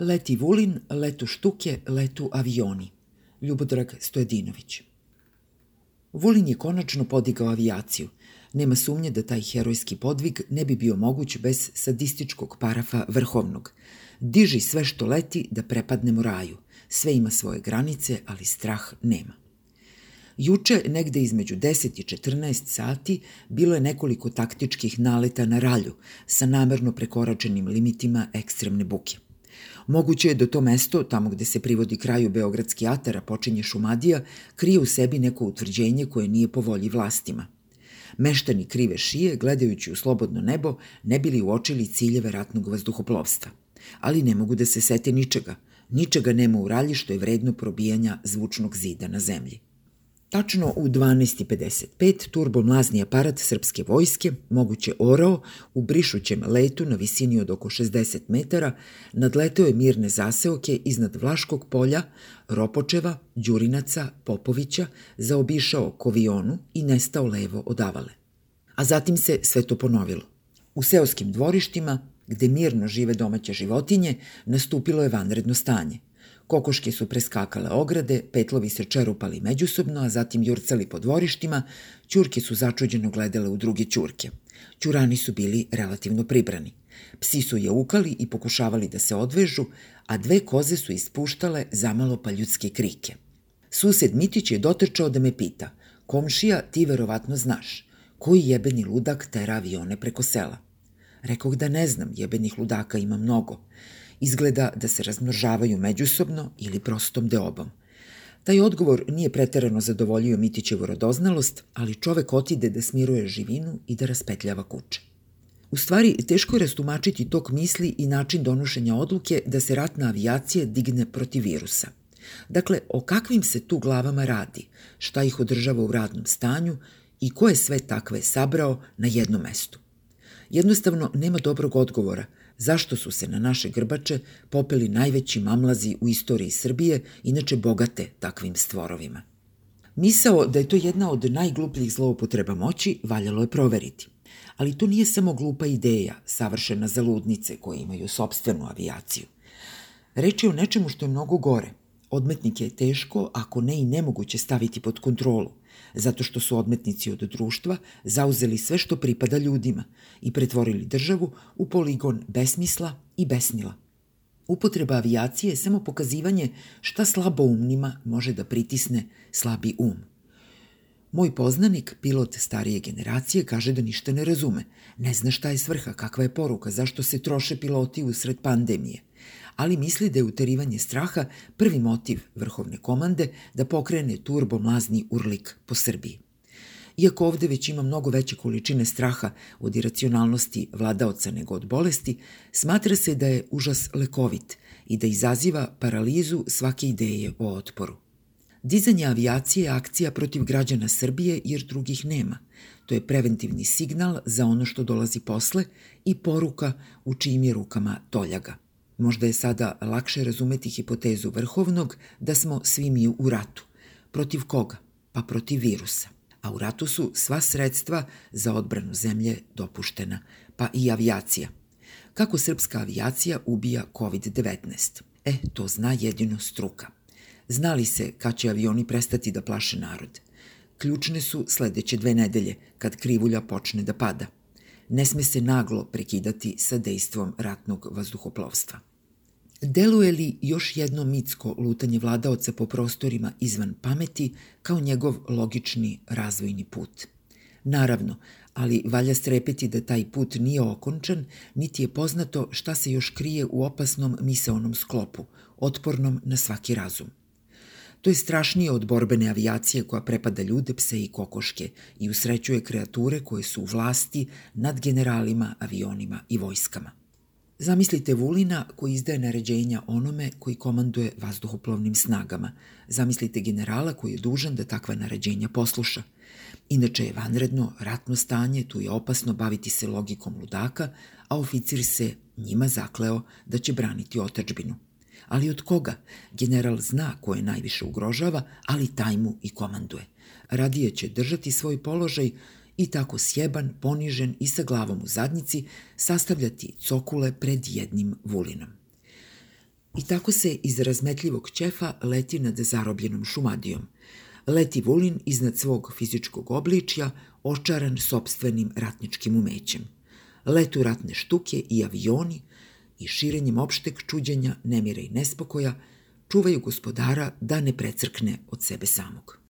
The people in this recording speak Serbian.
Leti Vulin, letu štuke, letu avioni. Ljubodrag Stojedinović. Vulin je konačno podigao avijaciju. Nema sumnje da taj herojski podvig ne bi bio moguć bez sadističkog parafa vrhovnog. Diži sve što leti da prepadnemo raju. Sve ima svoje granice, ali strah nema. Juče, negde između 10 i 14 sati, bilo je nekoliko taktičkih naleta na ralju sa namerno prekoračenim limitima ekstremne buke. Moguće je da to mesto, tamo gde se privodi kraju Beogradski atar, a počinje Šumadija, krije u sebi neko utvrđenje koje nije po volji vlastima. Meštani krive šije, gledajući u slobodno nebo, ne bili uočili ciljeve ratnog vazduhoplovstva. Ali ne mogu da se sete ničega. Ničega nema u ralji što je vredno probijanja zvučnog zida na zemlji. Tačno u 12.55 turbomlazni aparat srpske vojske, moguće orao, u brišućem letu na visini od oko 60 metara, nadleteo je mirne zaseoke iznad Vlaškog polja, Ropočeva, Đurinaca, Popovića, zaobišao Kovionu i nestao levo od Avale. A zatim se sve to ponovilo. U seoskim dvorištima, gde mirno žive domaće životinje, nastupilo je vanredno stanje – Kokoške su preskakale ograde, petlovi se čerupali međusobno, a zatim jurcali po dvorištima, ćurke su začuđeno gledale u druge ćurke. Ćurani su bili relativno pribrani. Psi su je ukali i pokušavali da se odvežu, a dve koze su ispuštale zamalo pa ljudske krike. Sused Mitić je dotrčao da me pita, komšija, ti verovatno znaš, koji jebeni ludak tera avione preko sela? Rekoh da ne znam, jebenih ludaka ima mnogo. Izgleda da se razmnožavaju međusobno ili prostom deobom. Taj odgovor nije preterano zadovoljio Mitićevu radoznalost, ali čovek otide da smiruje živinu i da raspetljava kuće. U stvari, teško je rastumačiti tok misli i način donošenja odluke da se ratna avijacija digne protiv virusa. Dakle, o kakvim se tu glavama radi, šta ih održava u radnom stanju i ko je sve takve sabrao na jednom mestu. Jednostavno, nema dobrog odgovora – zašto su se na naše grbače popeli najveći mamlazi u istoriji Srbije, inače bogate takvim stvorovima. Misao da je to jedna od najglupljih zloupotreba moći valjalo je proveriti. Ali to nije samo glupa ideja, savršena za ludnice koje imaju sobstvenu avijaciju. Reč je o nečemu što je mnogo gore. Odmetnike je teško, ako ne i nemoguće staviti pod kontrolu zato što su odmetnici od društva zauzeli sve što pripada ljudima i pretvorili državu u poligon besmisla i besnila. Upotreba avijacije je samo pokazivanje šta slaboumnima može da pritisne slabi um. Moj poznanik, pilot starije generacije, kaže da ništa ne razume. Ne zna šta je svrha, kakva je poruka, zašto se troše piloti usred pandemije ali misli da je uterivanje straha prvi motiv vrhovne komande da pokrene turbo mlazni urlik po Srbiji. Iako ovde već ima mnogo veće količine straha od iracionalnosti vladaoca nego od bolesti, smatra se da je užas lekovit i da izaziva paralizu svake ideje o otporu. Dizanje avijacije je akcija protiv građana Srbije jer drugih nema. To je preventivni signal za ono što dolazi posle i poruka u čijim je rukama toljaga. Možda je sada lakše razumeti hipotezu vrhovnog da smo svi mi u ratu. Protiv koga? Pa protiv virusa. A u ratu su sva sredstva za odbranu zemlje dopuštena, pa i avijacija. Kako srpska avijacija ubija COVID-19? E, to zna jedino struka. Znali se kad će avioni prestati da plaše narod. Ključne su sledeće dve nedelje, kad krivulja počne da pada. Ne sme se naglo prekidati sa dejstvom ratnog vazduhoplovstva. Deluje li još jedno mitsko lutanje vladaoca po prostorima izvan pameti kao njegov logični razvojni put? Naravno, ali valja strepeti da taj put nije okončan, niti je poznato šta se još krije u opasnom misaonom sklopu, otpornom na svaki razum. To je strašnije od borbene avijacije koja prepada ljude, pse i kokoške i usrećuje kreature koje su u vlasti nad generalima, avionima i vojskama. Zamislite Vulina koji izdaje naređenja onome koji komanduje vazduhoplovnim snagama. Zamislite generala koji je dužan da takva naređenja posluša. Inače je vanredno, ratno stanje, tu je opasno baviti se logikom ludaka, a oficir se njima zakleo da će braniti otačbinu. Ali od koga? General zna ko je najviše ugrožava, ali taj mu i komanduje. Radije će držati svoj položaj i tako sjeban, ponižen i sa glavom u zadnjici sastavljati cokule pred jednim vulinom. I tako se iz razmetljivog ćefa leti nad zarobljenom šumadijom. Leti Vulin iznad svog fizičkog obličja, očaran sobstvenim ratničkim umećem. Letu ratne štuke i avioni i širenjem opšteg čuđenja, nemira i nespokoja, čuvaju gospodara da ne precrkne od sebe samog.